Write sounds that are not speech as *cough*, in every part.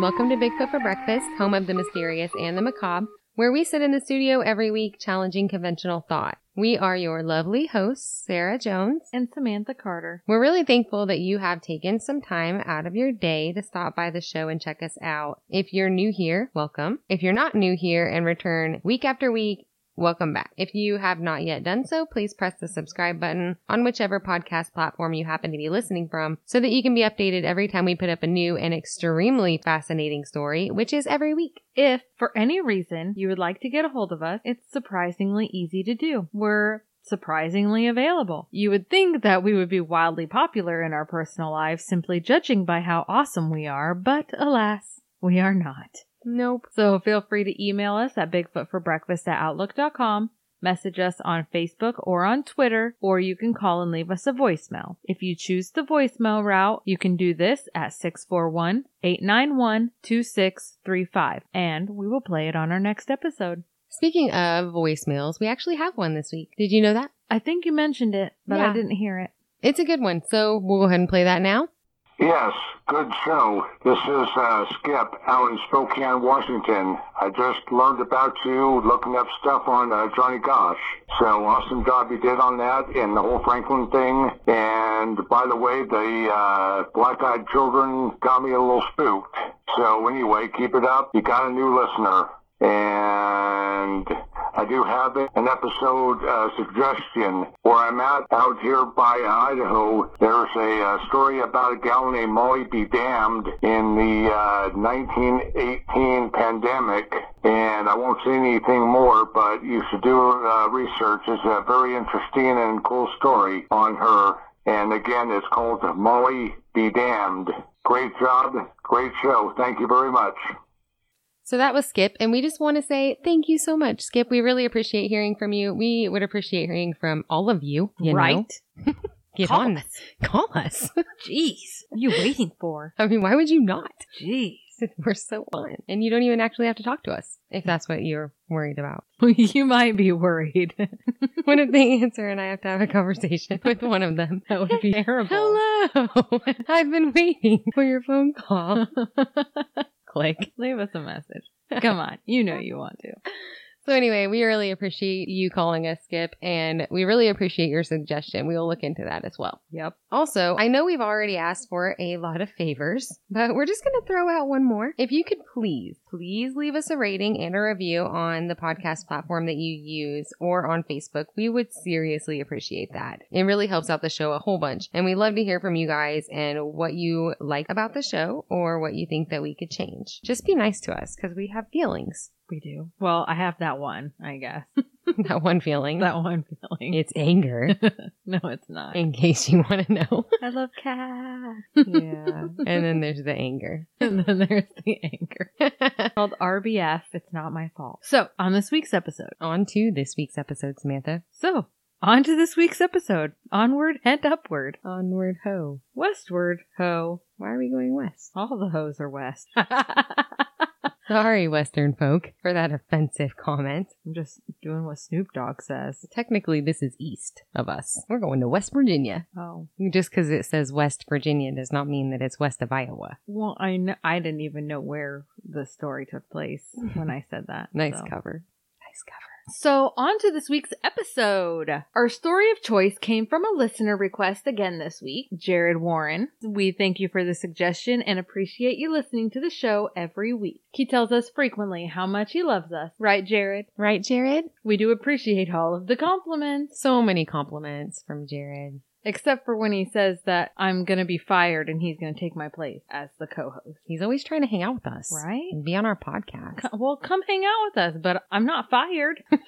Welcome to Bigfoot for Breakfast, home of the mysterious and the macabre, where we sit in the studio every week challenging conventional thought. We are your lovely hosts, Sarah Jones. and Samantha Carter. We're really thankful that you have taken some time out of your day to stop by the show and check us out. If you're new here, welcome. If you're not new here and return week after week, welcome back. If you have not yet done so, please press the subscribe button on whichever podcast platform you happen to be listening from so that you can be updated every time we put up a new and extremely fascinating story, which is every week. If, for any reason, you would like to get a hold of us, it's surprisingly easy to do. We're surprisingly available. You would think that we would be wildly popular in our personal lives simply judging by how awesome we are, but alas, we are not. Nope. So feel free to email us at bigfootforbreakfast at outlook.com, message us on Facebook or on Twitter, or you can call and leave us a voicemail. If you choose the voicemail route, you can do this at 641 891 2635, and we will play it on our next episode. Speaking of voicemails, we actually have one this week. Did you know that? I think you mentioned it, but Yeah. I didn't hear it. It's a good one. So we'll go ahead and play that now. Yes, good show. This is uh, Skip out in Spokane, Washington. I just learned about you looking up stuff on uh, Johnny Gosch. So awesome job you did on that and the whole Franklin thing. And by the way, the uh, black-eyed children got me a little spooked. So anyway, keep it up. You got a new listener. And I do have an episode uh, suggestion where I'm at out here by Idaho. There's a uh, story about a gal named Molly Be Damned in the uh, 1918 pandemic. And I won't say anything more, but you should do uh, research. It's a very interesting and cool story on her. And again, it's called Molly Be Damned. Great job. Great show. Thank you very much. So that was Skip, and we just want to say thank you so much, Skip. We really appreciate hearing from you. We would appreciate hearing from all of you. you know. right? *laughs* Get Call on. us. *laughs* Call us. Jeez. What are you waiting for? *laughs* I mean, why would you not? Jeez. We're so fun. And you don't even actually have to talk to us if that's what you're worried about. you might be worried. What if they answer and I have to have a conversation with one of them? that would be terrible. Hello. I've been waiting for your phone call. Click. *laughs* Leave us a message. Come on. You know you want to. So anyway, we really appreciate you calling us, Skip, and we really appreciate your suggestion. We will look into that as well. Yep. Also, I know we've already asked for a lot of favors, but we're just going to throw out one more. If you could please, please leave us a rating and a review on the podcast platform that you use or on Facebook. We would seriously appreciate that. It really helps out the show a whole bunch. And we love to hear from you guys and what you like about the show or what you think that we could change. Just be nice to us because we have feelings. We do. Well, I have that one, I guess. *laughs* that one feeling. that one feeling. It's anger, *laughs* no, it's not. in case you want to know. I love cats. *laughs* yeah. And then there's the anger. and then there's the anger. Called RBF. It's not my fault. So, on this week's episode. On to this week's episode, Samantha. So, on to this week's episode. Onward and upward. Onward ho. Westward, ho. Why are we going west? All the hoes are west. Sorry, Western folk, for that offensive comment. I'm just doing what Snoop Dogg says. Technically, this is east of us. We're going to West Virginia. Oh. Just because it says West Virginia does not mean that it's west of Iowa. Well, I kn- I didn't even know where the story took place when I said that. *laughs* Nice so. cover. Nice cover. So, on to this week's episode. Our story of choice came from a listener request again this week, Jared Warren. We thank you for the suggestion and appreciate you listening to the show every week. He tells us frequently how much he loves us. Right, Jared? Right, Jared? We do appreciate all of the compliments. So many compliments from Jared. Except for when he says that I'm gonna be fired and he's gonna take my place as the co-host. He's always trying to hang out with us. Right? And be on our podcast. Co- Well, come hang out with us, but I'm not fired. *laughs*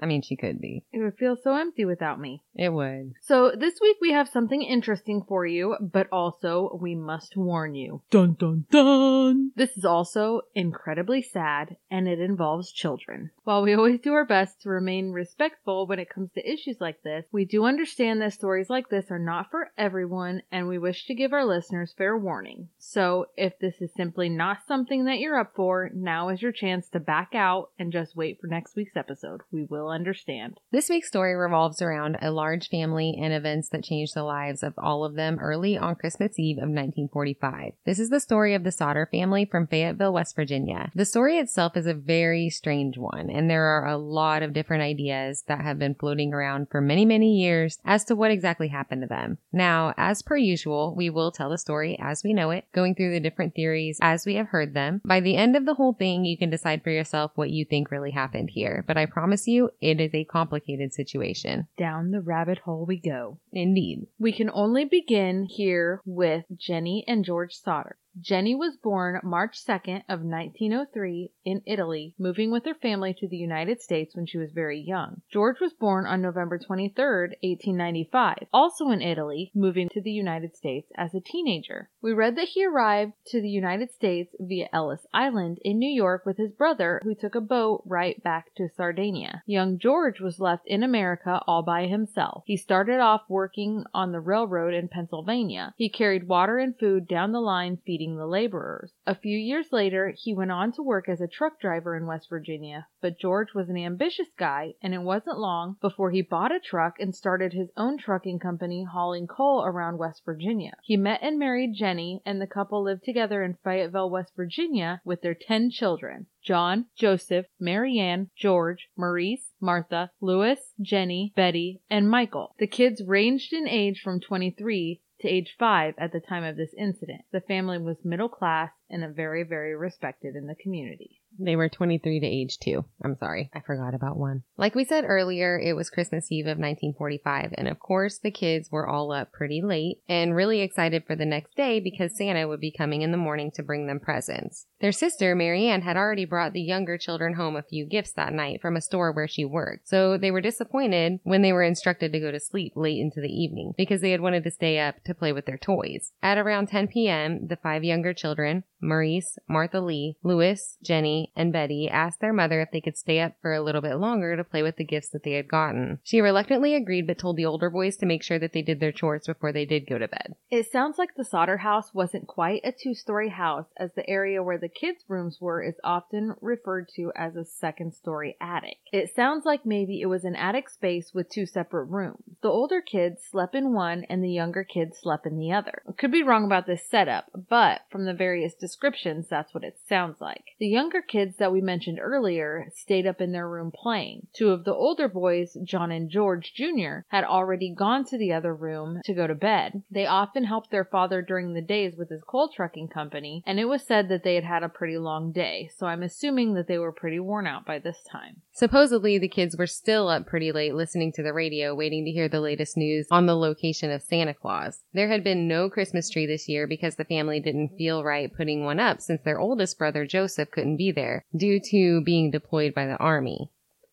I mean, she could be. It would feel so empty without me. It would. So this week we have something interesting for you, but also we must warn you. Dun dun dun! This is also incredibly sad and it involves children. While we always do our best to remain respectful when it comes to issues like this, we do understand that stories like this are not for everyone and we wish to give our listeners fair warning. So if this is simply not something that you're up for, now is your chance to back out and just wait for next week's episode. We will understand. This week's story revolves around a large family and events that changed the lives of all of them early on Christmas Eve of 1945. This is the story of the Sodder family from Fayetteville, West Virginia. The story itself is a very strange one, and there are a lot of different ideas that have been floating around for many, many years as to what exactly happened to them. Now, as per usual, we will tell the story as we know it, going through the different theories as we have heard them. By the end of the whole thing, you can decide for yourself what you think really happened here, but I promise you, it is a complicated situation. Down the rabbit hole we go. Indeed. We can only begin here with Jenny and George Sodder. Jenny was born March 2nd of 1903 in Italy, moving with her family to the United States when she was very young. George was born on November 23rd, 1895, also in Italy, moving to the United States as a teenager. We read that he arrived to the United States via Ellis Island in New York with his brother who took a boat right back to Sardinia. Young George was left in America all by himself. He started off working on the railroad in Pennsylvania. He carried water and food down the line feeding the laborers. A few years later, he went on to work as a truck driver in West Virginia, but George was an ambitious guy, and it wasn't long before he bought a truck and started his own trucking company hauling coal around West Virginia. He met and married Jenny, and the couple lived together in Fayetteville, West Virginia, with their 10 children. John, Joseph, Marianne, George, Maurice, Martha, Louis, Jenny, Betty, and Michael. The kids ranged in age from 23 to age 5 at the time of this incident. The family was middle class and very, very respected in the community. They were 23 to age 2. I'm sorry. I forgot about one. Like we said earlier, it was Christmas Eve of 1945. And of course, the kids were all up pretty late and really excited for the next day because Santa would be coming in the morning to bring them presents. Their sister, Marianne, had already brought the younger children home a few gifts that night from a store where she worked. So they were disappointed when they were instructed to go to sleep late into the evening because they had wanted to stay up to play with their toys. At around 10 p.m., the five younger children, Maurice, Martha Lee, Louis, Jenny, and Betty asked their mother if they could stay up for a little bit longer to play with the gifts that they had gotten. She reluctantly agreed but told the older boys to make sure that they did their chores before they did go to bed. It sounds like the Sodder house wasn't quite a two story house, as the area where the kids' rooms were is often referred to as a second story attic. It sounds like maybe it was an attic space with two separate rooms. The older kids slept in one and the younger kids slept in the other. I could be wrong about this setup, but from the various descriptions, that's what it sounds like. The younger kids that we mentioned earlier stayed up in their room playing. Two of the older boys, John and George Jr., had already gone to the other room to go to bed. They often helped their father during the days with his coal trucking company, and it was said that they had had a pretty long day, so I'm assuming that they were pretty worn out by this time. Supposedly, the kids were still up pretty late listening to the radio, waiting to hear the latest news on the location of Santa Claus. There had been no Christmas tree this year because the family didn't feel right putting one up since their oldest brother Joseph couldn't be there due to being deployed by the army.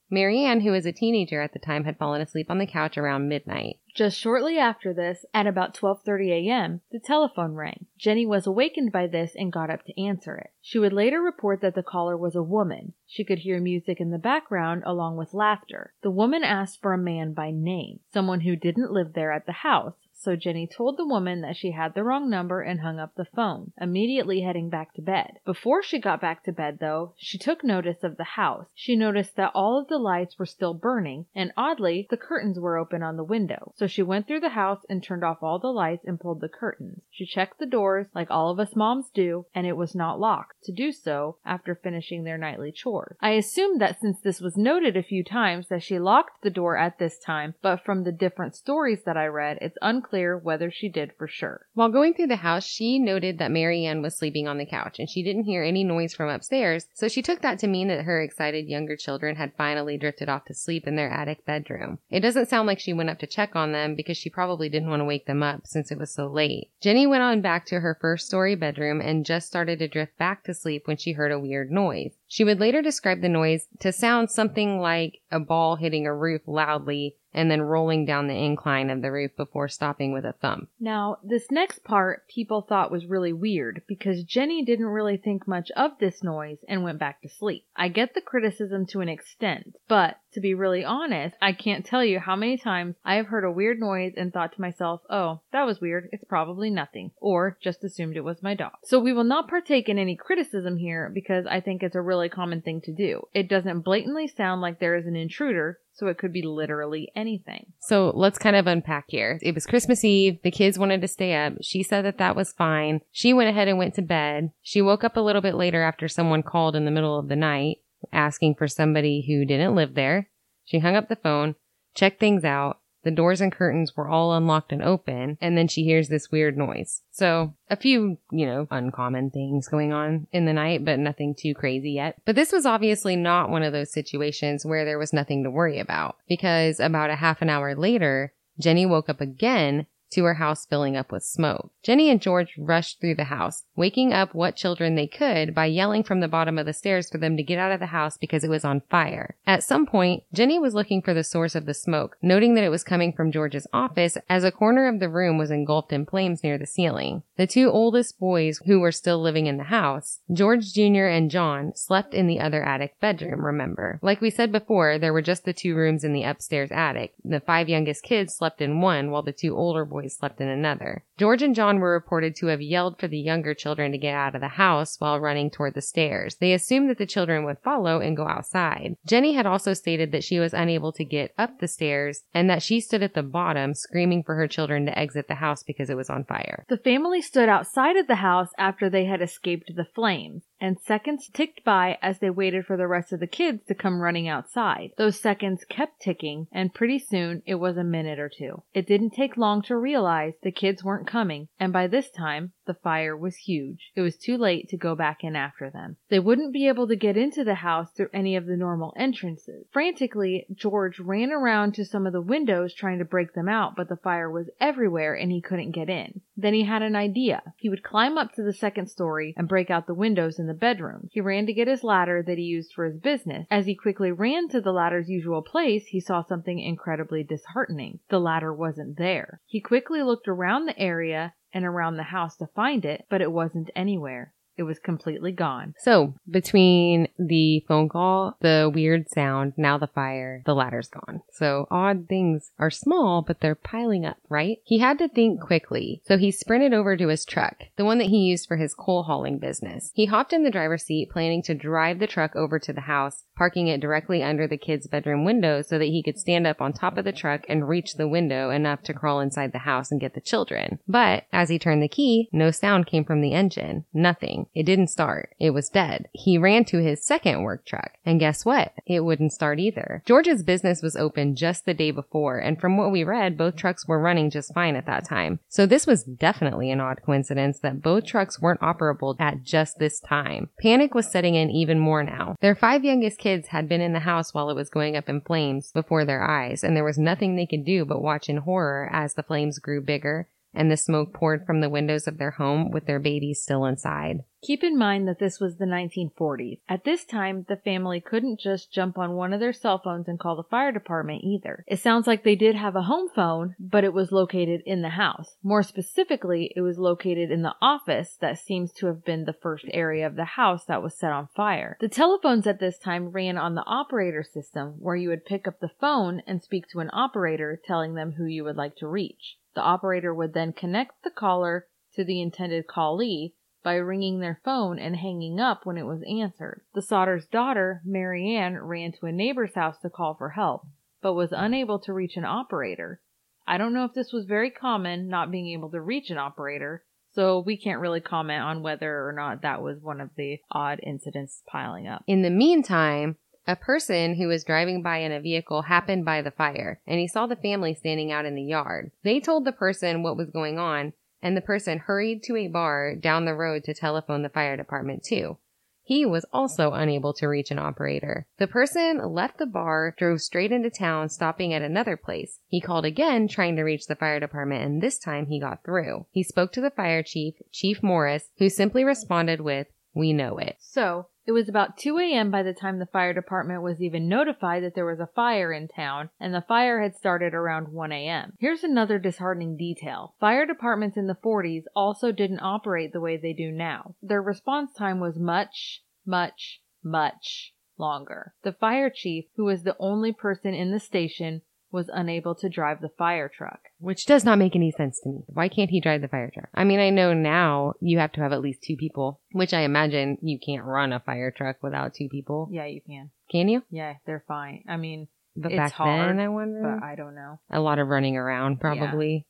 Marianne, who was a teenager at the time, had fallen asleep on the couch around midnight. Just shortly after this, at about 12:30 a.m., the telephone rang. Jenny was awakened by this and got up to answer it. She would later report that the caller was a woman. She could hear music in the background along with laughter. The woman asked for a man by name, someone who didn't live there at the house, so Jenny told the woman that she had the wrong number and hung up the phone, immediately heading back to bed. Before she got back to bed, though, she took notice of the house. She noticed that all of the lights were still burning, and oddly, the curtains were open on the window. So she went through the house and turned off all the lights and pulled the curtains. She checked the doors, like all of us moms do, and it was not locked to do so after finishing their nightly chores. I assumed that since this was noted a few times that she locked the door at this time, but from the different stories that I read, it's unclear whether she did for sure. While going through the house, she noted that Marianne was sleeping on the couch and she didn't hear any noise from upstairs, so she took that to mean that her excited younger children had finally drifted off to sleep in their attic bedroom. It doesn't sound like she went up to check on them because she probably didn't want to wake them up since it was so late. Jenny went on back to her first story bedroom and just started to drift back to sleep when she heard a weird noise. She would later describe the noise to sound something like a ball hitting a roof loudly and then rolling down the incline of the roof before stopping with a thump. Now, this next part people thought was really weird because Jenny didn't really think much of this noise and went back to sleep. I get the criticism to an extent, but to be really honest, I can't tell you how many times I have heard a weird noise and thought to myself, oh, that was weird, it's probably nothing, or just assumed it was my dog. So we will not partake in any criticism here because I think it's a really common thing to do. It doesn't blatantly sound like there is an intruder, so it could be literally anything. So let's kind of unpack here. It was Christmas Eve. The kids wanted to stay up. She said that that was fine. She went ahead and went to bed. She woke up a little bit later after someone called in the middle of the night asking for somebody who didn't live there. She hung up the phone, checked things out. The doors and curtains were all unlocked and open, and then she hears this weird noise. So, a few, you know, uncommon things going on in the night, but nothing too crazy yet. But this was obviously not one of those situations where there was nothing to worry about, because about a half an hour later, Jenny woke up again to her house filling up with smoke. Jenny and George rushed through the house, waking up what children they could by yelling from the bottom of the stairs for them to get out of the house because it was on fire. At some point, Jenny was looking for the source of the smoke, noting that it was coming from George's office as a corner of the room was engulfed in flames near the ceiling. The two oldest boys who were still living in the house, George Jr. and John, slept in the other attic bedroom, remember. Like we said before, there were just the two rooms in the upstairs attic. The five youngest kids slept in one while the two older boys slept in another. George and John were reported to have yelled for the younger children to get out of the house while running toward the stairs. They assumed that the children would follow and go outside. Jenny had also stated that she was unable to get up the stairs and that she stood at the bottom screaming for her children to exit the house because it was on fire. The family stood outside of the house after they had escaped the flames, and seconds ticked by as they waited for the rest of the kids to come running outside. Those seconds kept ticking, and pretty soon it was a minute or two. It didn't take long to realize the kids weren't coming, and by this time, the fire was huge. It was too late to go back in after them. They wouldn't be able to get into the house through any of the normal entrances. Frantically, George ran around to some of the windows trying to break them out, but the fire was everywhere and he couldn't get in. Then he had an idea. He would climb up to the second story and break out the windows in the bedroom. He ran to get his ladder that he used for his business. As he quickly ran to the ladder's usual place, he saw something incredibly disheartening. The ladder wasn't there. He quickly looked around the area and around the house to find it, but it wasn't anywhere. It was completely gone. So, between the phone call, the weird sound, now the fire, the ladder's gone. So, odd things are small, but they're piling up, right? He had to think quickly, so he sprinted over to his truck, the one that he used for his coal hauling business. He hopped in the driver's seat, planning to drive the truck over to the house, parking it directly under the kids' bedroom window so that he could stand up on top of the truck and reach the window enough to crawl inside the house and get the children. But as he turned the key, no sound came from the engine. Nothing. It didn't start. It was dead. He ran to his second work truck, and guess what? It wouldn't start either. George's business was open just the day before, and from what we read, both trucks were running just fine at that time. So this was definitely an odd coincidence that both trucks weren't operable at just this time. Panic was setting in even more now. Their five youngest kids had been in the house while it was going up in flames before their eyes, and there was nothing they could do but watch in horror as the flames grew bigger and the smoke poured from the windows of their home with their babies still inside. Keep in mind that this was the 1940s. At this time, the family couldn't just jump on one of their cell phones and call the fire department either. It sounds like they did have a home phone, but it was located in the house. More specifically, it was located in the office that seems to have been the first area of the house that was set on fire. The telephones at this time ran on the operator system where you would pick up the phone and speak to an operator telling them who you would like to reach. The operator would then connect the caller to the intended callee by ringing their phone and hanging up when it was answered. The Sodder's daughter, Marianne, ran to a neighbor's house to call for help, but was unable to reach an operator. I don't know if this was very common, not being able to reach an operator, so we can't really comment on whether or not that was one of the odd incidents piling up. In the meantime, a person who was driving by in a vehicle happened by the fire, and he saw the family standing out in the yard. They told the person what was going on, and the person hurried to a bar down the road to telephone the fire department too. He was also unable to reach an operator. The person left the bar, drove straight into town, stopping at another place. He called again, trying to reach the fire department, and this time he got through. He spoke to the fire chief, Chief Morris, who simply responded with, We know it. So, It was about 2 a.m. by the time the fire department was even notified that there was a fire in town, and the fire had started around 1 a.m. Here's another disheartening detail. Fire departments in the 40s also didn't operate the way they do now. Their response time was much, much, much longer. The fire chief, who was the only person in the station, was unable to drive the fire truck. Which does not make any sense to me. Why can't he drive the fire truck? I mean, I know now you have to have at least two people, which I imagine you can't run a fire truck without two people. Yeah, you can. Can you? Yeah, they're fine. I mean, But It's back hard, then, I wonder. but I don't know. a lot of running around, probably.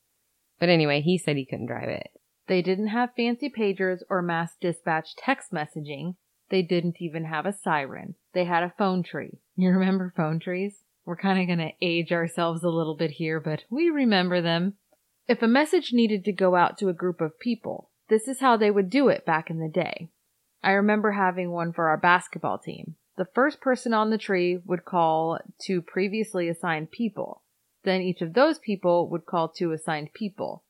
But anyway, he said he couldn't drive it. They didn't have fancy pagers or mass dispatch text messaging. They didn't even have a siren. They had a phone tree. You remember phone trees? We're kind of going to age ourselves a little bit here, but we remember them. If a message needed to go out to a group of people, this is how they would do it back in the day. I remember having one for our basketball team. The first person on the tree would call two previously assigned people. Then each of those people would call two assigned people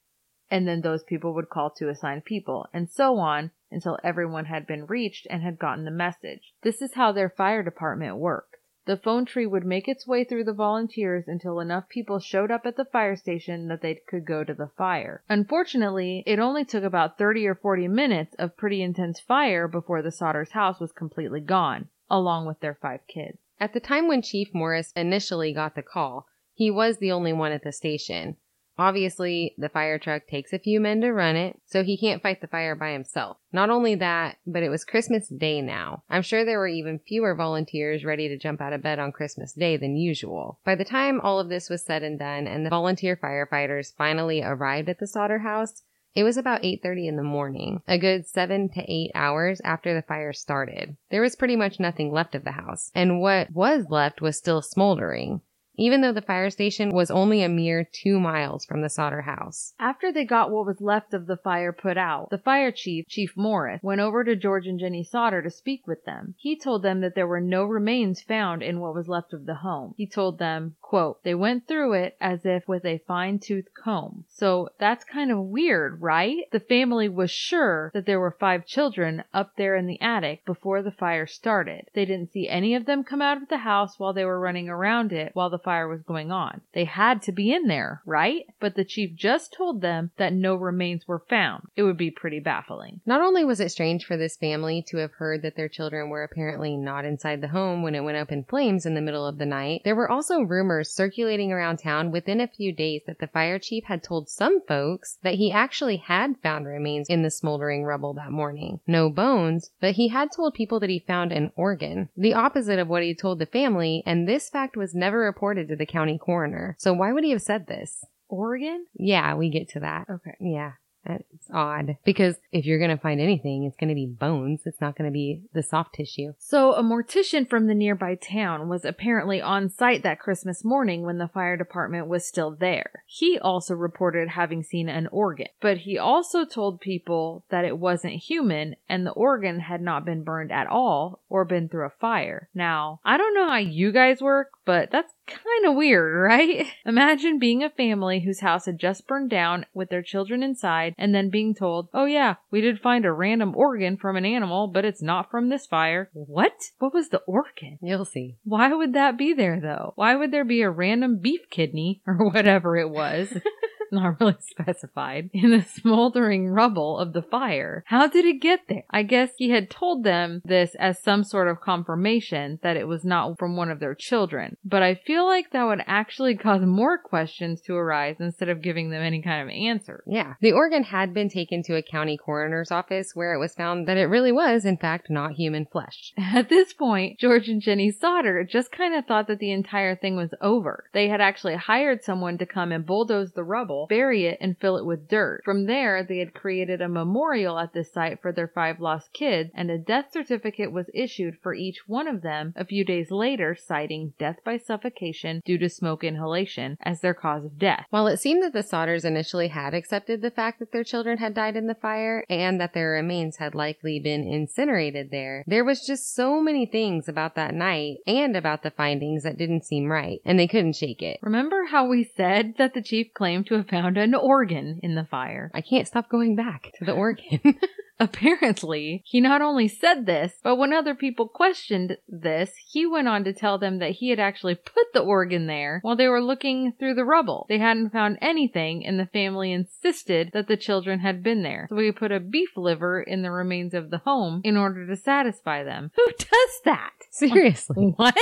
and then those people would call to assigned people, and so on until everyone had been reached and had gotten the message. This is how their fire department worked. The phone tree would make its way through the volunteers until enough people showed up at the fire station that they could go to the fire. Unfortunately, it only took about 30 or 40 minutes of pretty intense fire before the Sodders house was completely gone, along with their five kids. At the time when Chief Morris initially got the call, he was the only one at the station. Obviously, the fire truck takes a few men to run it, so he can't fight the fire by himself. Not only that, but it was Christmas Day now. I'm sure there were even fewer volunteers ready to jump out of bed on Christmas Day than usual. By the time all of this was said and done and the volunteer firefighters finally arrived at the Sodder house, it was about 8:30 in the morning, a good 7 to 8 hours after the fire started. There was pretty much nothing left of the house, and what was left was still smoldering. Even though the fire station was only a mere two miles from the Sodder house. After they got what was left of the fire put out, the fire chief, Chief Morris, went over to George and Jenny Sodder to speak with them. He told them that there were no remains found in what was left of the home. He told them, quote, they went through it as if with a fine tooth comb. So that's kind of weird, right? The family was sure that there were five children up there in the attic before the fire started. They didn't see any of them come out of the house while they were running around it while the fire was going on. They had to be in there, right? But the chief just told them that no remains were found. It would be pretty baffling. Not only was it strange for this family to have heard that their children were apparently not inside the home when it went up in flames in the middle of the night, there were also rumors circulating around town within a few days that the fire chief had told some folks that he actually had found remains in the smoldering rubble that morning. No bones, but he had told people that he found an organ. The opposite of what he told the family, and this fact was never reported to the county coroner. So why would he have said this? Oregon? Yeah, we get to that. Okay. Yeah. That's odd. Because if you're going to find anything, it's going to be bones. It's not going to be the soft tissue. So, a mortician from the nearby town was apparently on site that Christmas morning when the fire department was still there. He also reported having seen an organ, but he also told people that it wasn't human and the organ had not been burned at all or been through a fire. Now, I don't know how you guys work, but that's kind of weird, *laughs* right? Imagine being a family whose house had just burned down with their children inside and then being told, oh yeah, we did find a random organ from an animal, but it's not from this fire. What? What was the organ? You'll see. Why would that be there though? Why would there be a random beef kidney *laughs* or whatever it was? *laughs* *laughs* not really specified, in the smoldering rubble of the fire. How did it get there? I guess he had told them this as some sort of confirmation that it was not from one of their children, but I feel like that would actually cause more questions to arise instead of giving them any kind of answer. Yeah. The organ had been taken to a county coroner's office where it was found that it really was, in fact, not human flesh. *laughs* At this point, George and Jenny Sodder just kind of thought that the entire thing was over. They had actually hired someone to come and bulldoze the rubble, bury it, and fill it with dirt. From there, they had created a memorial at this site for their five lost kids, and a death certificate was issued for each one of them a few days later, citing death by suffocation due to smoke inhalation as their cause of death. While it seemed that the Sodders initially had accepted the fact that their children had died in the fire and that their remains had likely been incinerated there, there was just so many things about that night and about the findings that didn't seem right, and they couldn't shake it. Remember how we said that the chief claimed to have found an organ in the fire? I can't stop going back to the organ. *laughs* *laughs* Apparently, he not only said this, but when other people questioned this, he went on to tell them that he had actually put the organ there while they were looking through the rubble. They hadn't found anything, and the family insisted that the children had been there. So he put a beef liver in the remains of the home in order to satisfy them. *laughs* Who does that? Seriously. What?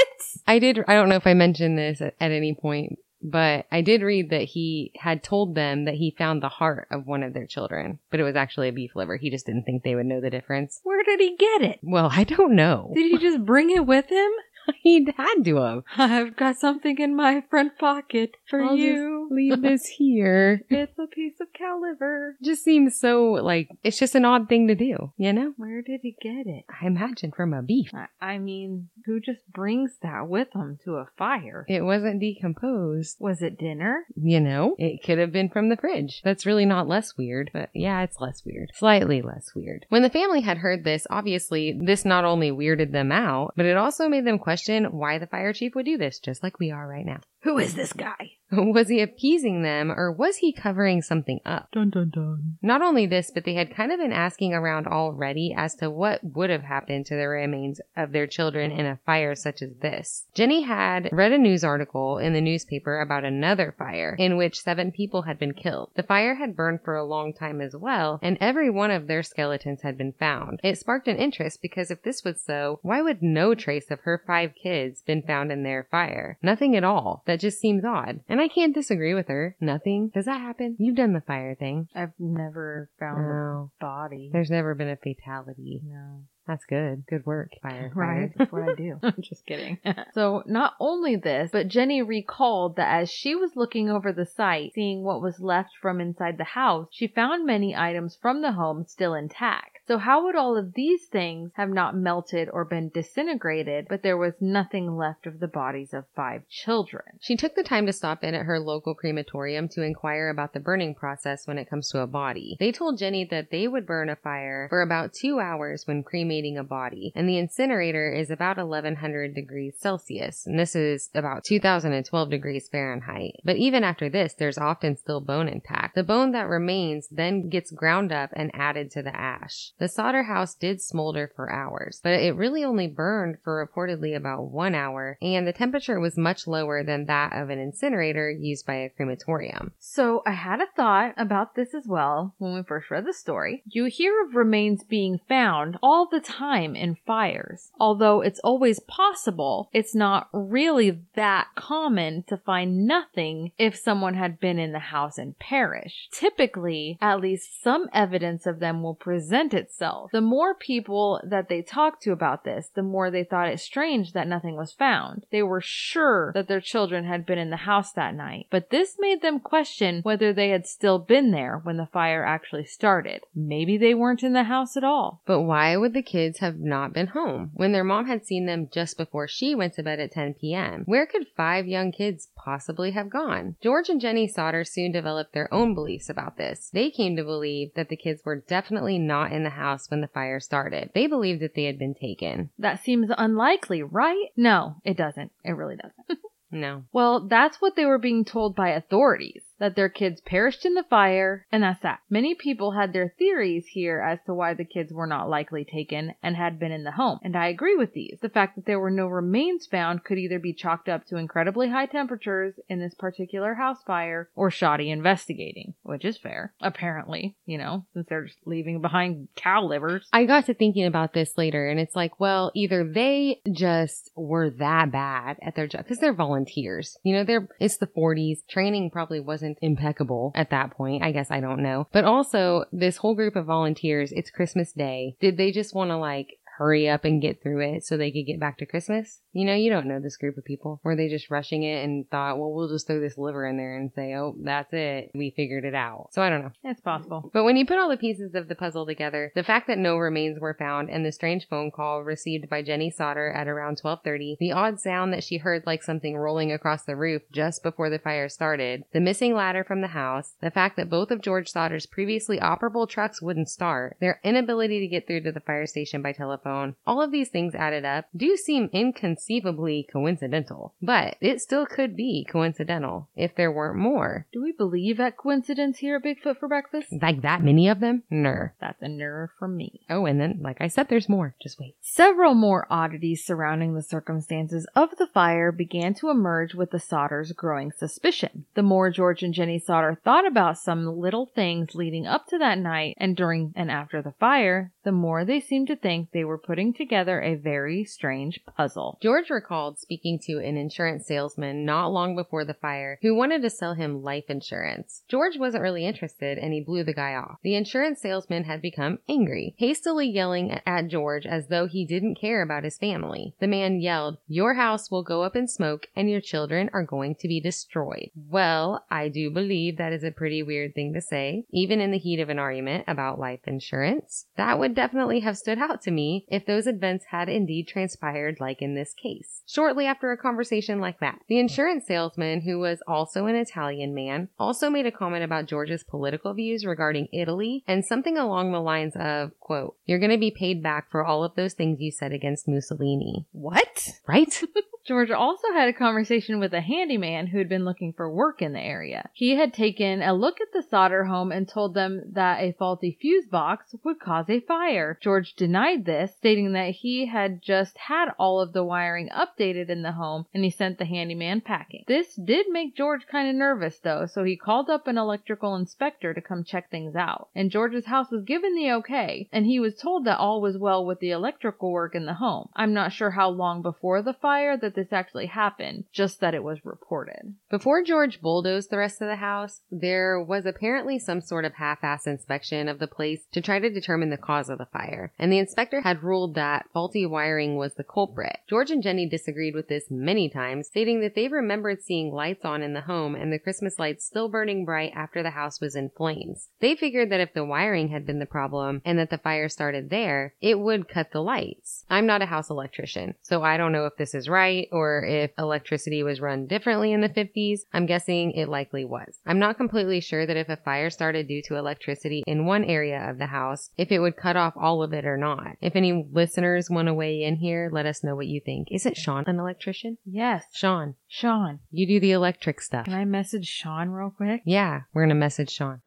I did, I don't know if I mentioned this at, at any point, but I did read that he had told them that he found the heart of one of their children, but it was actually a beef liver. He just didn't think they would know the difference. Where did he get it? Well, I don't know. Did he just bring it with him? *laughs* he had to have. I've got something in my front pocket for I'll you. *laughs* leave this here. It's a piece of cow liver. Just seems so like it's just an odd thing to do, you know? Where did he get it? I imagine from a beef. I, I mean, who just brings that with them to a fire? It wasn't decomposed. Was it dinner? You know, it could have been from the fridge. That's really not less weird, but yeah, it's less weird. Slightly less weird. When the family had heard this, obviously, this not only weirded them out, but it also made them question why the fire chief would do this, just like we are right now. Who is this guy? Was he appeasing them or was he covering something up? Dun dun dun. Not only this, but they had kind of been asking around already as to what would have happened to the remains of their children in a fire such as this. Jenny had read a news article in the newspaper about another fire in which seven people had been killed. The fire had burned for a long time as well, and every one of their skeletons had been found. It sparked an interest because if this was so, why would no trace of her five kids been found in their fire? Nothing at all. That just seems odd. And I can't disagree with her. Nothing. Does that happen? You've done the fire thing. I've never found No. a body. There's never been a fatality. no. That's good. Good work, fire. *laughs* Right. That's what I do. *laughs* I'm just kidding. *laughs* so, not only this, but Jenny recalled that as she was looking over the site, seeing what was left from inside the house, she found many items from the home still intact. So, how would all of these things have not melted or been disintegrated, but there was nothing left of the bodies of five children? She took the time to stop in at her local crematorium to inquire about the burning process when it comes to a body. They told Jenny that they would burn a fire for about two hours when cremating a body, and the incinerator is about 1100 degrees Celsius, and this is about 2012 degrees Fahrenheit. But even after this, there's often still bone intact. The bone that remains then gets ground up and added to the ash. The Sodder house did smolder for hours, but it really only burned for reportedly about one hour, and the temperature was much lower than that of an incinerator used by a crematorium. So I had a thought about this as well when we first read the story. You hear of remains being found all the time in fires. Although it's always possible, it's not really that common to find nothing if someone had been in the house and perished. Typically, at least some evidence of them will present itself. The more people that they talked to about this, the more they thought it strange that nothing was found. They were sure that their children had been in the house that night, but this made them question whether they had still been there when the fire actually started. Maybe they weren't in the house at all. But why would the kids have not been home when their mom had seen them just before she went to bed at 10 p.m.? Where could five young kids possibly have gone? George and Jenny Sodder soon developed their own beliefs about this. They came to believe that the kids were definitely not in the house when the fire started. They believed that they had been taken. That seems unlikely, right? No, it doesn't. It really doesn't. *laughs* No. Well, that's what they were being told by authorities that their kids perished in the fire, and that's that. Many people had their theories here as to why the kids were not likely taken and had been in the home, and I agree with these. The fact that there were no remains found could either be chalked up to incredibly high temperatures in this particular house fire or shoddy investigating, which is fair, apparently, you know, since they're just leaving behind cow livers. I got to thinking about this later and it's like, well, either they just were that bad at their job because they're volunteers. You know, they're, it's the 40s. Training probably wasn't impeccable at that point. I guess I don't know. But also, this whole group of volunteers, it's Christmas Day. Did they just want to like hurry up and get through it so they could get back to Christmas? You know, you don't know this group of people. Were they just rushing it and thought, well, we'll just throw this liver in there and say, oh, that's it. We figured it out. So I don't know. It's possible. But when you put all the pieces of the puzzle together, the fact that no remains were found and the strange phone call received by Jenny Sodder at around 12:30, the odd sound that she heard like something rolling across the roof just before the fire started, the missing ladder from the house, the fact that both of George Sodder's previously operable trucks wouldn't start, their inability to get through to the fire station by telephone telephone. All of these things added up do seem inconceivably coincidental, but it still could be coincidental if there weren't more. Do we believe at coincidence here at Bigfoot for breakfast? Like that many of them? Ner. That's a nerve from me. Oh, and then, like I said, there's more. Just wait. Several more oddities surrounding the circumstances of the fire began to emerge with the Sodders' growing suspicion. The more George and Jenny Sodder thought about some little things leading up to that night and during and after the fire, the more they seemed to think they were putting together a very strange puzzle. George recalled speaking to an insurance salesman not long before the fire who wanted to sell him life insurance. George wasn't really interested and he blew the guy off. The insurance salesman had become angry, hastily yelling at George as though he didn't care about his family. The man yelled, Your house will go up in smoke and your children are going to be destroyed. Well, I do believe that is a pretty weird thing to say, even in the heat of an argument about life insurance. That would definitely have stood out to me if those events had indeed transpired like in this case. Shortly after a conversation like that, the insurance salesman, who was also an Italian man, also made a comment about George's political views regarding Italy and something along the lines of, quote, you're going to be paid back for all of those things you said against Mussolini. What? Right? *laughs* *laughs* George also had a conversation with a handyman who had been looking for work in the area. He had taken a look at the Sodder home and told them that a faulty fuse box would cause a fire. George denied this, stating that he had just had all of the wiring updated in the home and he sent the handyman packing. This did make George kind of nervous though, so he called up an electrical inspector to come check things out. And George's house was given the okay, and he was told that all was well with the electrical work in the home. I'm not sure how long before the fire that this actually happened, just that it was reported. Before George bulldozed the rest of the house, there was apparently some sort of half-ass inspection of the place to try to determine the cause of the fire, and the inspector had ruled that faulty wiring was the culprit. George and Jenny disagreed with this many times, stating that they remembered seeing lights on in the home and the Christmas lights still burning bright after the house was in flames. They figured that if the wiring had been the problem and that the fire started there, it would cut the lights. I'm not a house electrician, so I don't know if this is right or if electricity was run differently in the 50s. I'm guessing it likely was. I'm not completely sure that if a fire started due to electricity in one area of the house, if it would cut off all of it or not. If any listeners want to weigh in here, let us know what you think. Isn't Sean an electrician? Yes, Sean, Sean. you do the electric stuff. Can I message Sean real quick? Yeah, we're going to message Sean.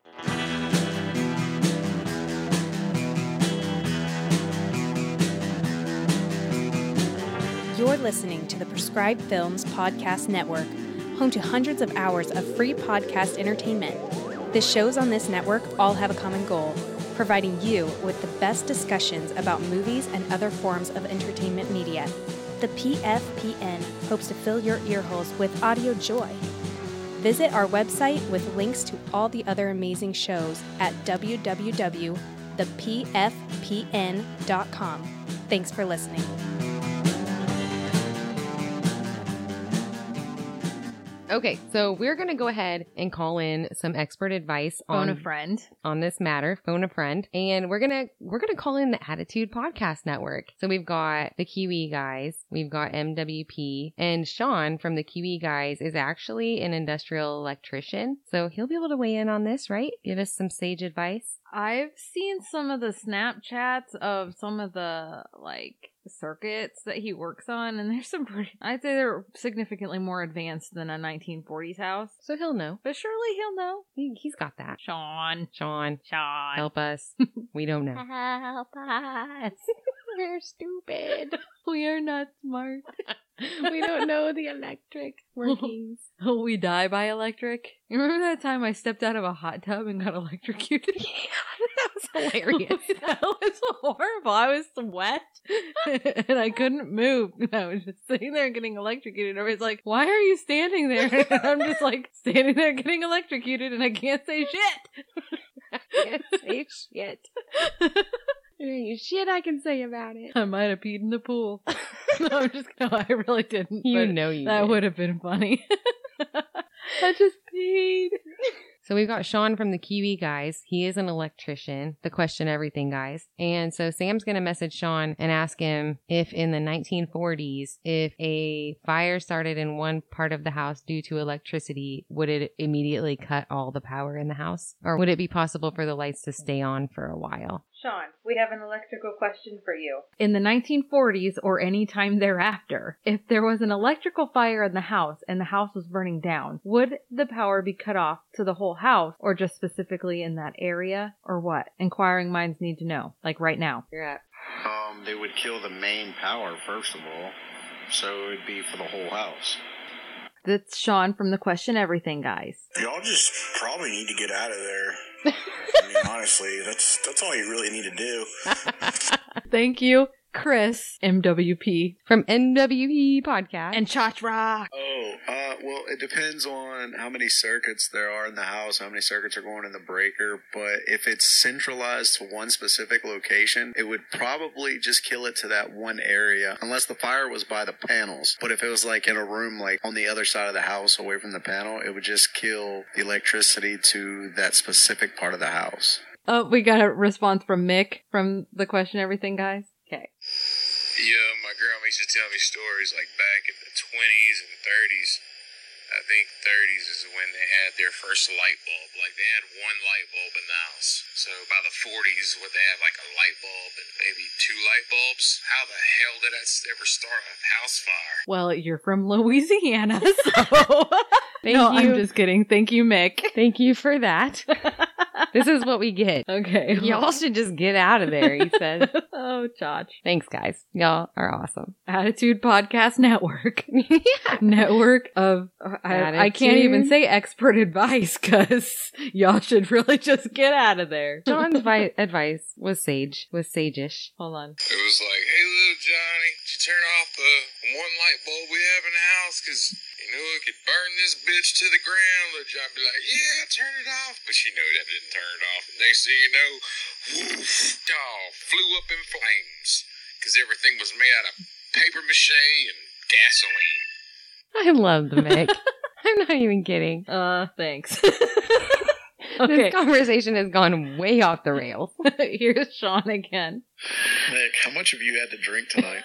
You're listening to the Prescribed Films Podcast Network, home to hundreds of hours of free podcast entertainment. The shows on this network all have a common goal providing you with the best discussions about movies and other forms of entertainment media. The PFPN hopes to fill your earholes with audio joy. Visit our website with links to all the other amazing shows at www.thepfpn.com. Thanks for listening. Okay, so we're going to go ahead and call in some expert advice Phone on a friend. on this matter, phone a friend, and we're gonna we're gonna call in the Attitude Podcast Network. So we've got the Kiwi guys, we've got MWP, and Sean from the Kiwi guys is actually an industrial electrician, so he'll be able to weigh in on this, right? Give us some sage advice. I've seen some of the Snapchats of some of the like circuits that he works on, and *laughs* there's some pretty. I'd say they're significantly more advanced than a 1940s house, So he'll know. but surely he'll know. He, he's got that. Sean, Sean, Sean, help us. *laughs* we don't know. help us. *laughs* We're stupid. *laughs* we are not smart. *laughs* we don't know the electric *laughs* workings. we die by electric. You remember that time I stepped out of a hot tub and got electrocuted? Yeah, that was hilarious. that was horrible. I was wet and I couldn't move. I was just sitting there getting electrocuted. Everybody's like, why are you standing there? And I'm just like standing there getting electrocuted and I can't say shit. can't say shit. There ain't shit I can say about it. I might have peed in the pool. *laughs* *laughs* no, I'm just no, I really didn't. You but know you that did. would have been funny. *laughs* I just peed. So we've got Sean from the Kiwi guys. He is an electrician, the question everything guys. And so Sam's going to message Sean and ask him if in the 1940s, if a fire started in one part of the house due to electricity, would it immediately cut all the power in the house? Or would it be possible for the lights to stay on for a while? Sean, we have an electrical question for you. In the 1940s or any time thereafter, if there was an electrical fire in the house and the house was burning down, would the power be cut off to the whole house or just specifically in that area or what? Inquiring minds need to know, like right now. You're up. Um, they would kill the main power first of all, so it would be for the whole house. That's Sean from the Question Everything guys. Y'all just probably need to get out of there. I mean, honestly, that's that's all you really need to do. *laughs* Thank you, Chris, MWP, From NWE Podcast. and Chach Rock. Oh, uh, well, it depends on how many circuits there are in the house, how many circuits are going in the breaker. But if it's centralized to one specific location, it would probably just kill it to that one area, unless the fire was by the panels. But if it was like in a room, like on the other side of the house, away from the panel, it would just kill the electricity to that specific part of the house. Oh, we got a response from Mick from the Question Everything guys. Yeah, my grandma used to tell me stories like back in the 20s and 30s. I think 30s is when they had their first light bulb. Like they had one light bulb in the house. So by the 40s, would they have like a light bulb and maybe two light bulbs? How the hell did that ever start a house fire? Well, you're from Louisiana, *laughs* so. Thank no, I'm just kidding. Thank you, Mick. Thank you for that. *laughs* this is what we get. okay. Y'all should just get out of there, he said. *laughs* oh, Josh. Thanks, guys. Y'all are awesome. Attitude Podcast Network. yeah. Network of, I, I can't even say expert advice because y'all should really just get out of there. John's vi- advice was sage, was sage-ish. Hold on. It was like, hey, little Johnny, did you turn off the one light bulb we have in the house? Because, you know, it could burn this bitch to the ground. Little Johnny be like, yeah, turn it off. But you know that didn't turn it off. And next thing you know, woof, y'all flew up in flames. Because everything was made out of paper mache and gasoline. I love the Mick. *laughs* I'm not even kidding. Uh, thanks. *laughs* okay, This conversation has gone way off the rails. *laughs* here's Sean again. Nick, how much have you had to drink tonight?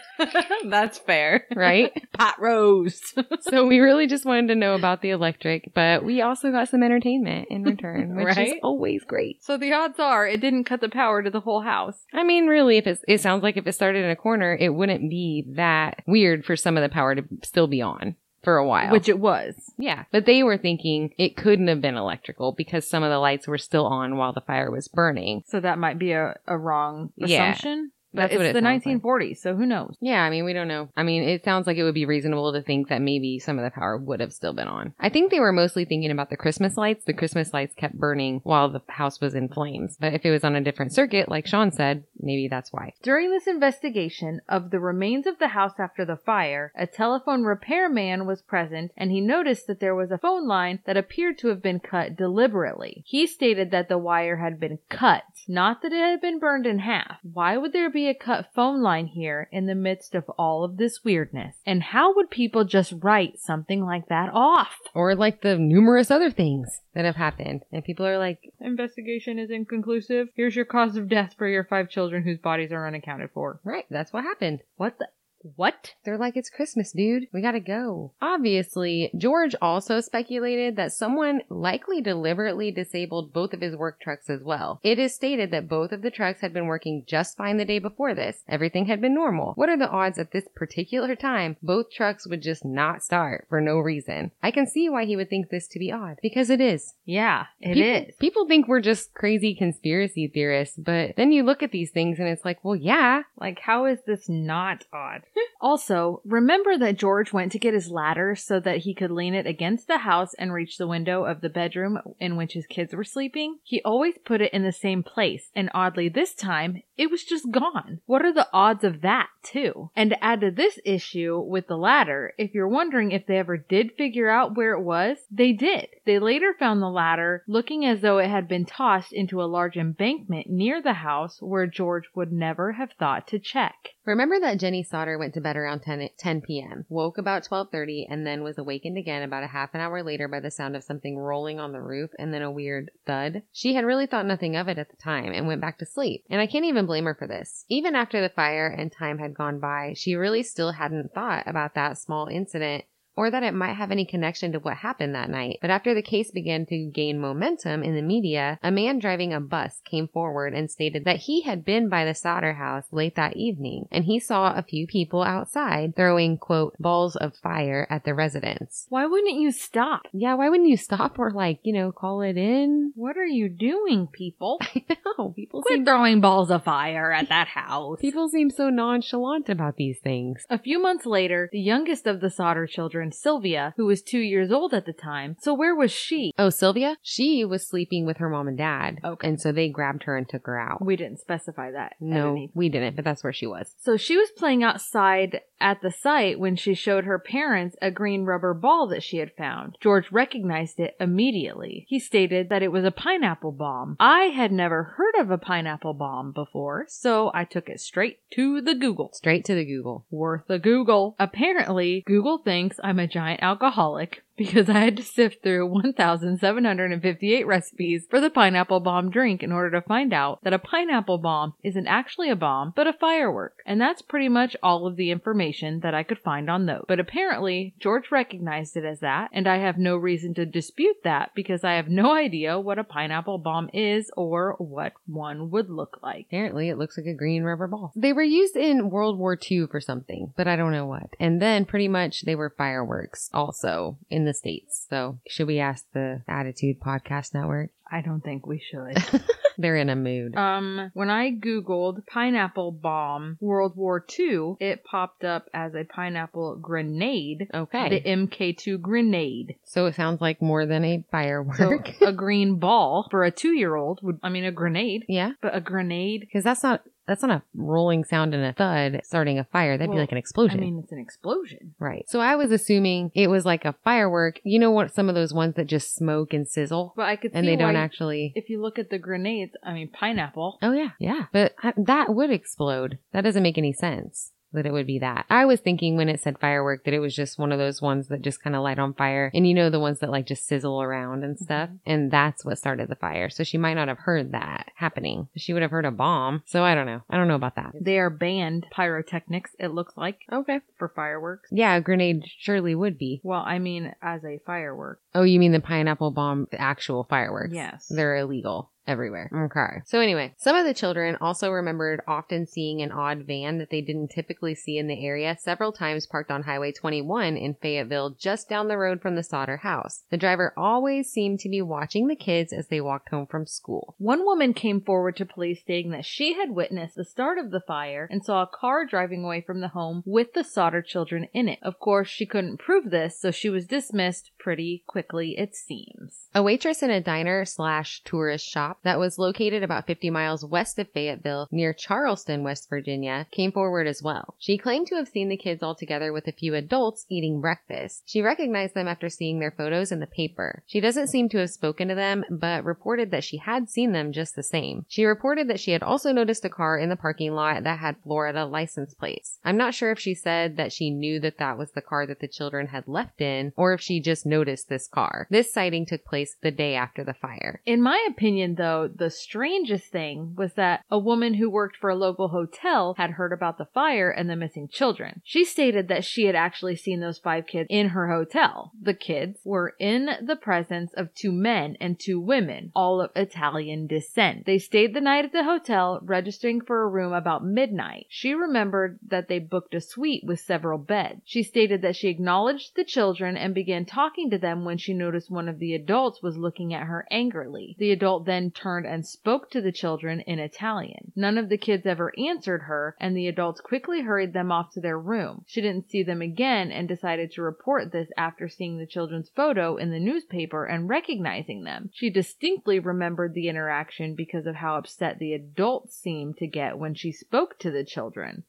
*laughs* That's fair. Right? *laughs* Pot roast. so we really just wanted to know about the electric, but we also got some entertainment in return, which is always great. so the odds are it didn't cut the power to the whole house. I mean, really, if it's, it sounds like if it started in a corner, it wouldn't be that weird for some of the power to still be on for a while. Which it was. yeah, but they were thinking it couldn't have been electrical because some of the lights were still on while the fire was burning. So that might be a, a wrong Yeah. assumption. But That's it's what it the sounds like. 1940s, so who knows? Yeah, I mean, we don't know. I mean, it sounds like it would be reasonable to think that maybe some of the power would have still been on. I think they were mostly thinking about the Christmas lights. The Christmas lights kept burning while the house was in flames. But if it was on a different circuit, like Sean said, maybe that's why. During this investigation of the remains of the house after the fire, a telephone repairman was present and he noticed that there was a phone line that appeared to have been cut deliberately. He stated that the wire had been cut, not that it had been burned in half. Why would there be a cut phone line here in the midst of all of this weirdness? And how would people just write something like that off? Or like the numerous other things that have happened. And people are like, Investigation is inconclusive. Here's your cause of death for your five children whose bodies are unaccounted for. right, that's what happened. What the? What? They're like, it's Christmas, dude. We gotta go. Obviously, George also speculated that someone likely deliberately disabled both of his work trucks as well. It is stated that both of the trucks had been working just fine the day before this. Everything had been normal. What are the odds at this particular time both trucks would just not start for no reason? I can see why he would think this to be odd. Because it is. Yeah, it is. people, People think we're just crazy conspiracy theorists, but then you look at these things and it's like, well, yeah, Like, how is this not odd? Also, remember that George went to get his ladder so that he could lean it against the house and reach the window of the bedroom in which his kids were sleeping? He always put it in the same place, and oddly this time, it was just gone. What are the odds of that, too? And to add to this issue with the ladder, if you're wondering if they ever did figure out where it was, they did. They later found the ladder looking as though it had been tossed into a large embankment near the house where George would never have thought to check. Remember that Jenny Sodder went to bed around 10, 10 p.m., woke about 12:30, and then was awakened again about a half an hour later by the sound of something rolling on the roof and then a weird thud. She had really thought nothing of it at the time and went back to sleep. And I can't even blame her for this. Even after the fire and time had gone by, she really still hadn't thought about that small incident or that it might have any connection to what happened that night. But after the case began to gain momentum in the media, a man driving a bus came forward and stated that he had been by the Sodder house late that evening and he saw a few people outside throwing, quote, balls of fire at the residence. Why wouldn't you stop? Yeah, why wouldn't you stop or like, you know, call it in? What are you doing, people? *laughs* I know. People Quit seem throwing balls of fire at that house. people seem so nonchalant about these things. A few months later, the youngest of the Sodder children, Sylvia, who was two years old at the time, so where was she? Oh, Sylvia? She was sleeping with her mom and dad. Okay. And so they grabbed her and took her out. We didn't specify that. No, we didn't, but that's where she was. So she was playing outside at the site when she showed her parents a green rubber ball that she had found. George recognized it immediately. He stated that it was a pineapple bomb. I had never heard of a pineapple bomb before, so I took it straight to the Google. Straight to the Google. Worth a Google. Apparently, Google thinks I'm a giant alcoholic *laughs* because I had to sift through 1,758 recipes for the pineapple bomb drink in order to find out that a pineapple bomb isn't actually a bomb, but a firework. And that's pretty much all of the information that I could find on those. But apparently, George recognized it as that, and I have no reason to dispute that because I have no idea what a pineapple bomb is or what one would look like. Apparently, it looks like a green rubber ball. They were used in World War II for something, but I don't know what. And then pretty much they were fireworks also in the States. So should we ask the Attitude Podcast Network? I don't think we should. *laughs* They're in a mood. Um, when I googled pineapple bomb World War II, it popped up as a pineapple grenade. Okay. The MK2 grenade. So it sounds like more than a So firework. *laughs* a green ball for a two-year-old would, I mean, a grenade, yeah. but a grenade. Because that's not that's not a rolling sound and a thud starting a fire. That'd be like an explosion. I mean, it's an explosion. right. So I was assuming it was like a firework. You know what? Some of those ones that just smoke and sizzle, But I could see and they don't actually. If you look at the grenades, I mean, pineapple. Oh yeah, yeah. But uh, that would explode. That doesn't make any sense. That it would be that. I was thinking when it said firework that it was just one of those ones that just kind of light on fire. And you know, the ones that like just sizzle around and stuff. Mm-hmm. And that's what started the fire. So she might not have heard that happening. She would have heard a bomb. So I don't know. I don't know about that. They are banned pyrotechnics, it looks like, Okay. for fireworks. Yeah, a grenade surely would be. Well, I mean, as a firework. Oh, you mean the pineapple bomb, the actual fireworks? Yes. They're illegal everywhere. Okay. So anyway, some of the children also remembered often seeing an odd van that they didn't typically see in the area several times parked on Highway 21 in Fayetteville just down the road from the Sodder house. The driver always seemed to be watching the kids as they walked home from school. One woman came forward to police stating that she had witnessed the start of the fire and saw a car driving away from the home with the Sodder children in it. Of course, she couldn't prove this, so she was dismissed pretty quickly, it seems. A waitress in a diner slash tourist shop that was located about 50 miles west of Fayetteville near Charleston, West Virginia, came forward as well. She claimed to have seen the kids all together with a few adults eating breakfast. She recognized them after seeing their photos in the paper. She doesn't seem to have spoken to them, but reported that she had seen them just the same. She reported that she had also noticed a car in the parking lot that had Florida license plates. I'm not sure if she said that she knew that that was the car that the children had left in, or if she just noticed this car. This sighting took place the day after the fire. In my opinion, though, the strangest thing was that a woman who worked for a local hotel had heard about the fire and the missing children. She stated that she had actually seen those five kids in her hotel. The kids were in the presence of two men and two women, all of Italian descent. They stayed the night at the hotel, registering for a room about midnight. She remembered that they booked a suite with several beds. She stated that she acknowledged the children and began talking to them when she noticed one of the adults was looking at her angrily. The adult then turned and spoke to the children in Italian. None of the kids ever answered her, and the adults quickly hurried them off to their room. She didn't see them again and decided to report this after seeing the children's photo in the newspaper and recognizing them. She distinctly remembered the interaction because of how upset the adults seemed to get when she spoke to the children.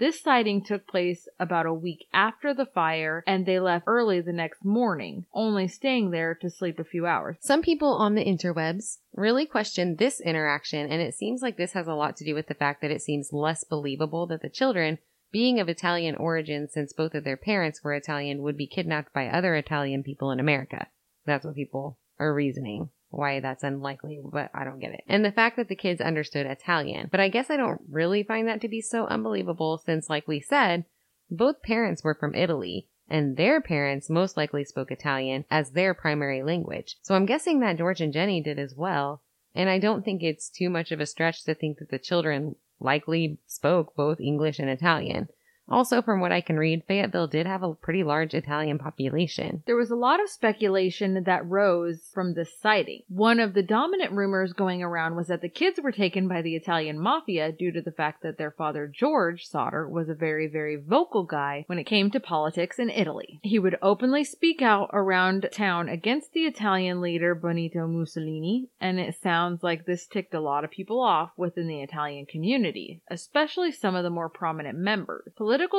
This sighting took place about a week after the fire, and they left early the next morning, only staying there to sleep a few hours. Some people on the interwebs really question this interaction, and it seems like this has a lot to do with the fact that it seems less believable that the children, being of Italian origin since both of their parents were Italian, would be kidnapped by other Italian people in America. That's what people are reasoning. Why that's unlikely, but I don't get it. And the fact that the kids understood Italian. But I guess I don't really find that to be so unbelievable since, like we said, both parents were from Italy and their parents most likely spoke Italian as their primary language. So I'm guessing that George and Jenny did as well. And I don't think it's too much of a stretch to think that the children likely spoke both English and Italian. Also, from what I can read, Fayetteville did have a pretty large Italian population. There was a lot of speculation that rose from this sighting. One of the dominant rumors going around was that the kids were taken by the Italian mafia due to the fact that their father George Sodder was a very, very vocal guy when it came to politics in Italy. He would openly speak out around town against the Italian leader Benito Mussolini, and it sounds like this ticked a lot of people off within the Italian community, especially some of the more prominent members.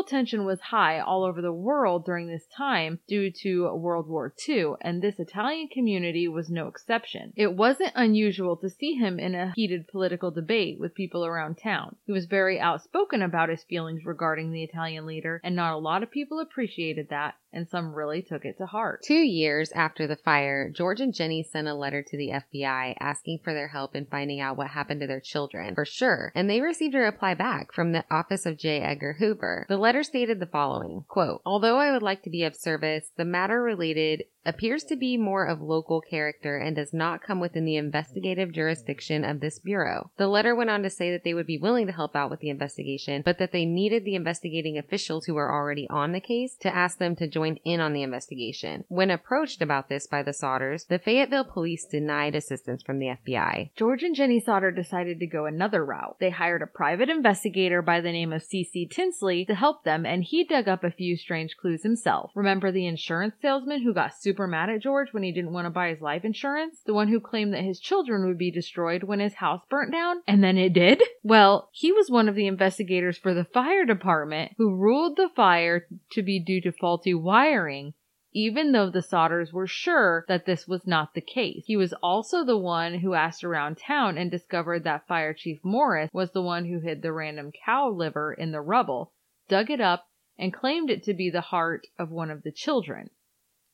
Tension was high all over the world during this time due to World War II, and this Italian community was no exception. It wasn't unusual to see him in a heated political debate with people around town. He was very outspoken about his feelings regarding the Italian leader, and not a lot of people appreciated that, and some really took it to heart. Two years after the fire, George and Jenny sent a letter to the FBI asking for their help in finding out what happened to their children, for sure, and they received a reply back from the office of J. Edgar Hoover. The letter stated the following, quote, Although I would like to be of service, the matter related appears to be more of local character and does not come within the investigative jurisdiction of this bureau. The letter went on to say that they would be willing to help out with the investigation, but that they needed the investigating officials who were already on the case to ask them to join in on the investigation. When approached about this by the Sodders, the Fayetteville police denied assistance from the FBI. George and Jenny Sodder decided to go another route. They hired a private investigator by the name of C.C. Tinsley to help them, and he dug up a few strange clues himself. Remember the insurance salesman who got super mad at George when he didn't want to buy his life insurance? The one who claimed that his children would be destroyed when his house burnt down? And then it did? Well, he was one of the investigators for the fire department who ruled the fire to be due to faulty wiring even though the Sodders were sure that this was not the case. He was also the one who asked around town and discovered that Fire Chief Morris was the one who hid the random cow liver in the rubble, dug it up, and claimed it to be the heart of one of the children.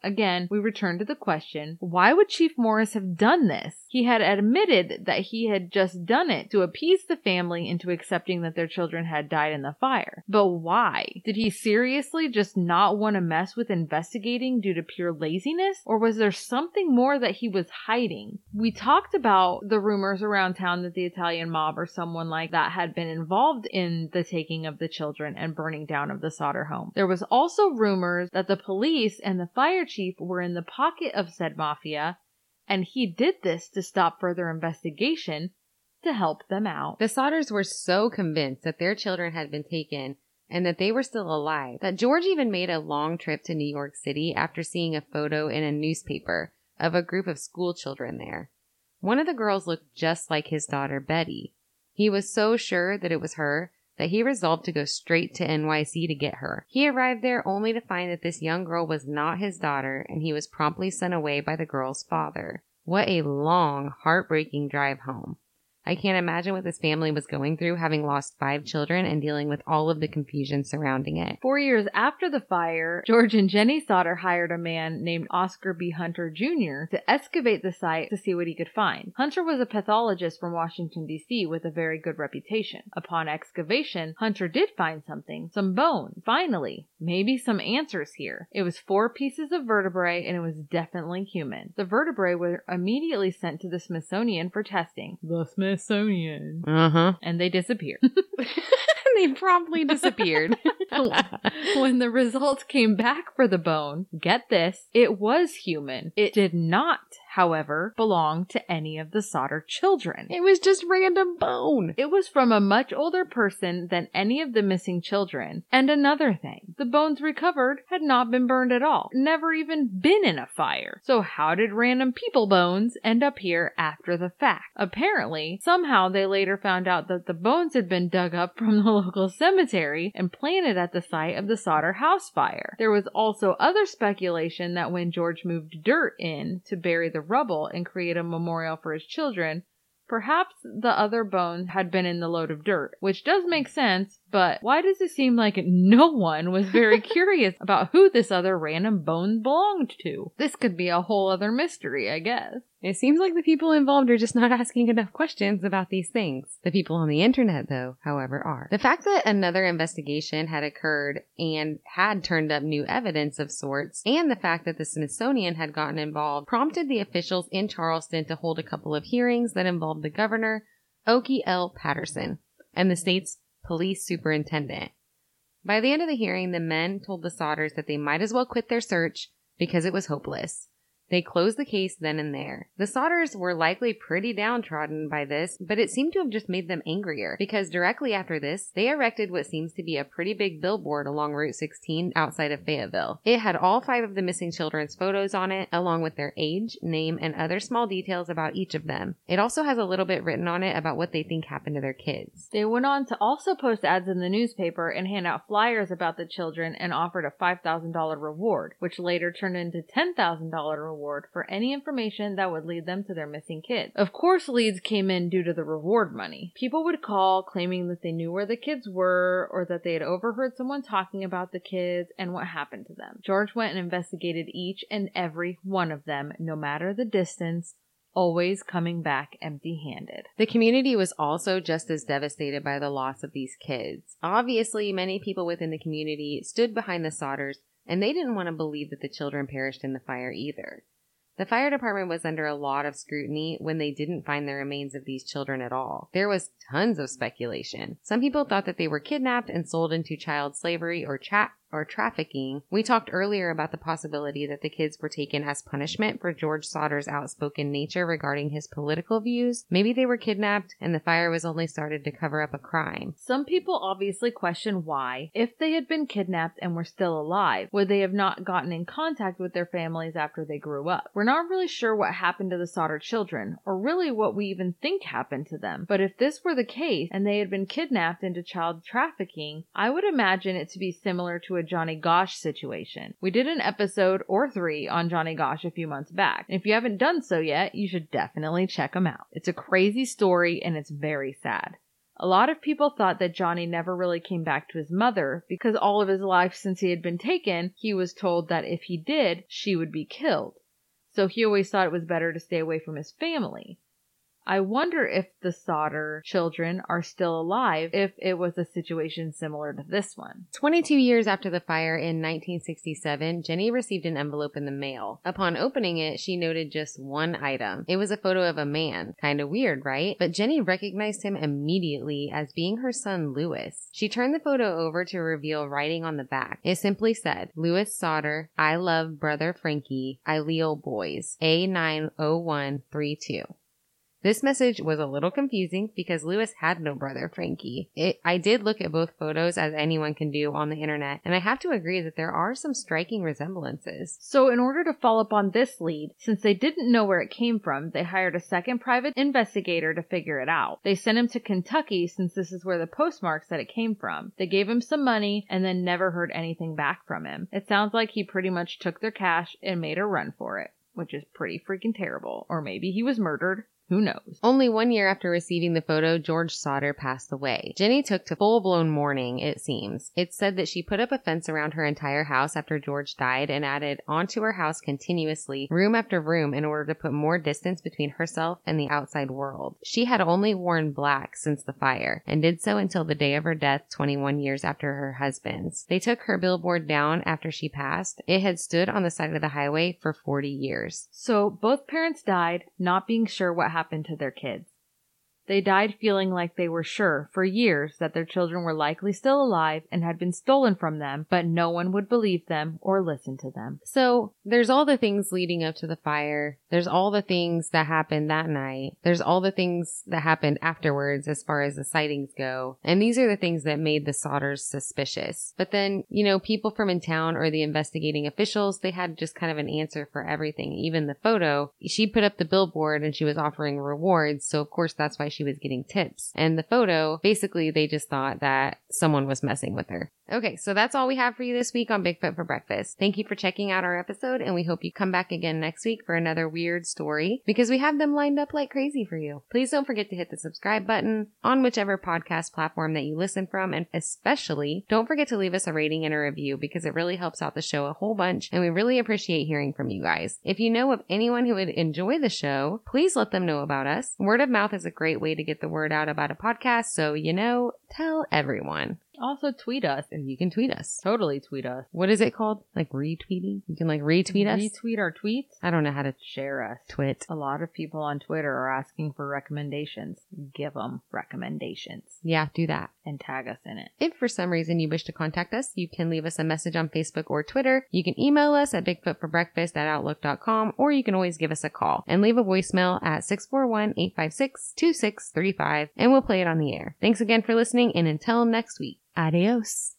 Again, we return to the question, why would Chief Morris have done this? He had admitted that he had just done it to appease the family into accepting that their children had died in the fire. But why? Did he seriously just not want to mess with investigating due to pure laziness? Or was there something more that he was hiding? We talked about the rumors around town that the Italian mob or someone like that had been involved in the taking of the children and burning down of the Sodder home. There was also rumors that the police and the fire chief were in the pocket of said mafia, and he did this to stop further investigation to help them out. The Sodders were so convinced that their children had been taken and that they were still alive that George even made a long trip to New York City after seeing a photo in a newspaper of a group of school children there. One of the girls looked just like his daughter Betty. He was so sure that it was her that he resolved to go straight to NYC to get her. He arrived there only to find that this young girl was not his daughter and he was promptly sent away by the girl's father. What a long, heartbreaking drive home. I can't imagine what this family was going through having lost five children and dealing with all of the confusion surrounding it. Four years after the fire, George and Jenny Sodder hired a man named Oscar B. Hunter Jr. to excavate the site to see what he could find. Hunter was a pathologist from Washington, D.C. with a very good reputation. Upon excavation, Hunter did find something, some bone. Finally, maybe some answers here. It was four pieces of vertebrae and it was definitely human. The vertebrae were immediately sent to the Smithsonian for testing. The Smithsonian. Uh huh. And they disappeared. *laughs* *laughs* they promptly disappeared. *laughs* when the results came back for the bone, get this, it was human. It did not, however, belong to any of the Sodder children. it was just random bone. It was from a much older person than any of the missing children. And another thing, the bones recovered had not been burned at all, never even been in a fire. So how did random people bones end up here after the fact? Apparently, somehow they later found out that the bones had been dug up from the local cemetery and planted at the site of the Sodder house fire. There was also other speculation that when George moved dirt in to bury the rubble and create a memorial for his children, Perhaps the other bones had been in the load of dirt, which does make sense But why does it seem like no one was very *laughs* curious about who this other random bone belonged to? This could be a whole other mystery, I guess. It seems like the people involved are just not *laughs* asking enough questions about these things. The people on the internet, though, however, are. The fact that another investigation had occurred and had turned up new evidence of sorts, and the fact that the Smithsonian had gotten involved, prompted the officials in Charleston to hold a couple of hearings that involved the governor, Okey L. Patterson, and the state's police superintendent. By the end of the hearing, the men told the Sodders that they might as well quit their search because it was hopeless. They closed the case then and there. The Sodders were likely pretty downtrodden by this, but it seemed to have just made them angrier because directly after this, they erected what seems to be a pretty big billboard along Route 16 outside of Fayetteville. It had all five of the missing children's photos on it, along with their age, name, and other small details about each of them. It also has a little bit written on it about what they think happened to their kids. They went on to also post ads in the newspaper and hand out flyers about the children and offered a $5,000 reward, which later turned into $10,000 reward for any information that would lead them to their missing kids. Of course, leads came in due to the reward money. People would call claiming that they knew where the kids were or that they had overheard someone talking about the kids and what happened to them. George went and investigated each and every one of them, no matter the distance, always coming back empty handed. The community was also just as devastated by the loss of these kids. Obviously, many people within the community stood behind the Sodders, and they didn't want to believe that the children perished in the fire either. The fire department was under a lot of scrutiny when they didn't find the remains of these children at all. There was tons of speculation. Some people thought that they were kidnapped and sold into child slavery or tra- or trafficking. We talked earlier about the possibility that the kids were taken as punishment for George Sodder's outspoken nature regarding his political views. Maybe they were kidnapped and the fire was only started to cover up a crime. Some people obviously question why, if they had been kidnapped and were still alive, would they have not gotten in contact with their families after they grew up? We're not really sure what happened to the Sodder children, or really what we even think happened to them. But if this were the case and they had been kidnapped into child trafficking, I would imagine it to be similar to a Johnny Gosch situation. We did an episode or three on Johnny Gosch a few months back. If you haven't done so yet, you should definitely check them out. It's a crazy story and it's very sad. A lot of people thought that Johnny never really came back to his mother because all of his life since he had been taken, he was told that if he did, she would be killed. So he always thought it was better to stay away from his family. I wonder if the Sodder children are still alive if it was a situation similar to this one. 22 years after the fire in 1967, Jenny received an envelope in the mail. Upon opening it, she noted just one item. It was a photo of a man. Kinda weird, right? But Jenny recognized him immediately as being her son Lewis. She turned the photo over to reveal writing on the back. It simply said, Lewis Sodder, I love brother Frankie, I Leo boys, A90132. This message was a little confusing because Lewis had no brother, Frankie. It, I did look at both photos as anyone can do on the internet, and I have to agree that there are some striking resemblances. So, in order to follow up on this lead, since they didn't know where it came from, they hired a second private investigator to figure it out. They sent him to Kentucky since this is where the postmark said it came from. They gave him some money and then never heard anything back from him. It sounds like he pretty much took their cash and made a run for it, which is pretty freaking terrible. Or maybe he was murdered. Who knows? Only one year after receiving the photo, George Sodder passed away. Jenny took to full blown mourning, it seems. It's said that she put up a fence around her entire house after George died and added onto her house continuously, room after room, in order to put more distance between herself and the outside world. She had only worn black since the fire and did so until the day of her death 21 years after her husband's. They took her billboard down after she passed. It had stood on the side of the highway for 40 years. So, both parents died, not being sure what happened to their kids. They died feeling like they were sure for years that their children were likely still alive and had been stolen from them, but no one would believe them or listen to them. So there's all the things leading up to the fire. There's all the things that happened that night. There's all the things that happened afterwards as far as the sightings go. And these are the things that made the Sodders suspicious. But then, you know, people from in town or the investigating officials, they had just kind of an answer for everything. Even the photo, she put up the billboard and she was offering rewards. So of course that's why she was getting tips. And the photo, basically, they just thought that someone was messing with her. Okay, so that's all we have for you this week on Bigfoot for Breakfast. Thank you for checking out our episode, and we hope you come back again next week for another weird story because we have them lined up like crazy for you. Please don't forget to hit the subscribe button on whichever podcast platform that you listen from, and especially don't forget to leave us a rating and a review because it really helps out the show a whole bunch, and we really appreciate hearing from you guys. If you know of anyone who would enjoy the show, please let them know about us. Word of mouth is a great way to get the word out about a podcast, so you know, tell everyone. Also, tweet us. And you can tweet us. Totally tweet us. What is it called? Like retweeting? You can like retweet us? Retweet our tweets. I don't know how to Share us. twit. A lot of people on Twitter are asking for recommendations. Give them recommendations Yeah, do that. and tag us in it. If for some reason you wish to contact us, you can leave us a message on Facebook or Twitter. You can email us at bigfootforbreakfast at outlook.com or you can always give us a call and leave a voicemail at 641-856-2635 and we'll play it on the air. Thanks again for listening and until next week, adios.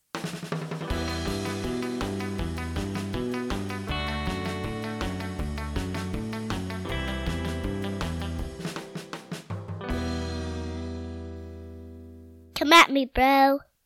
Come at me, bro.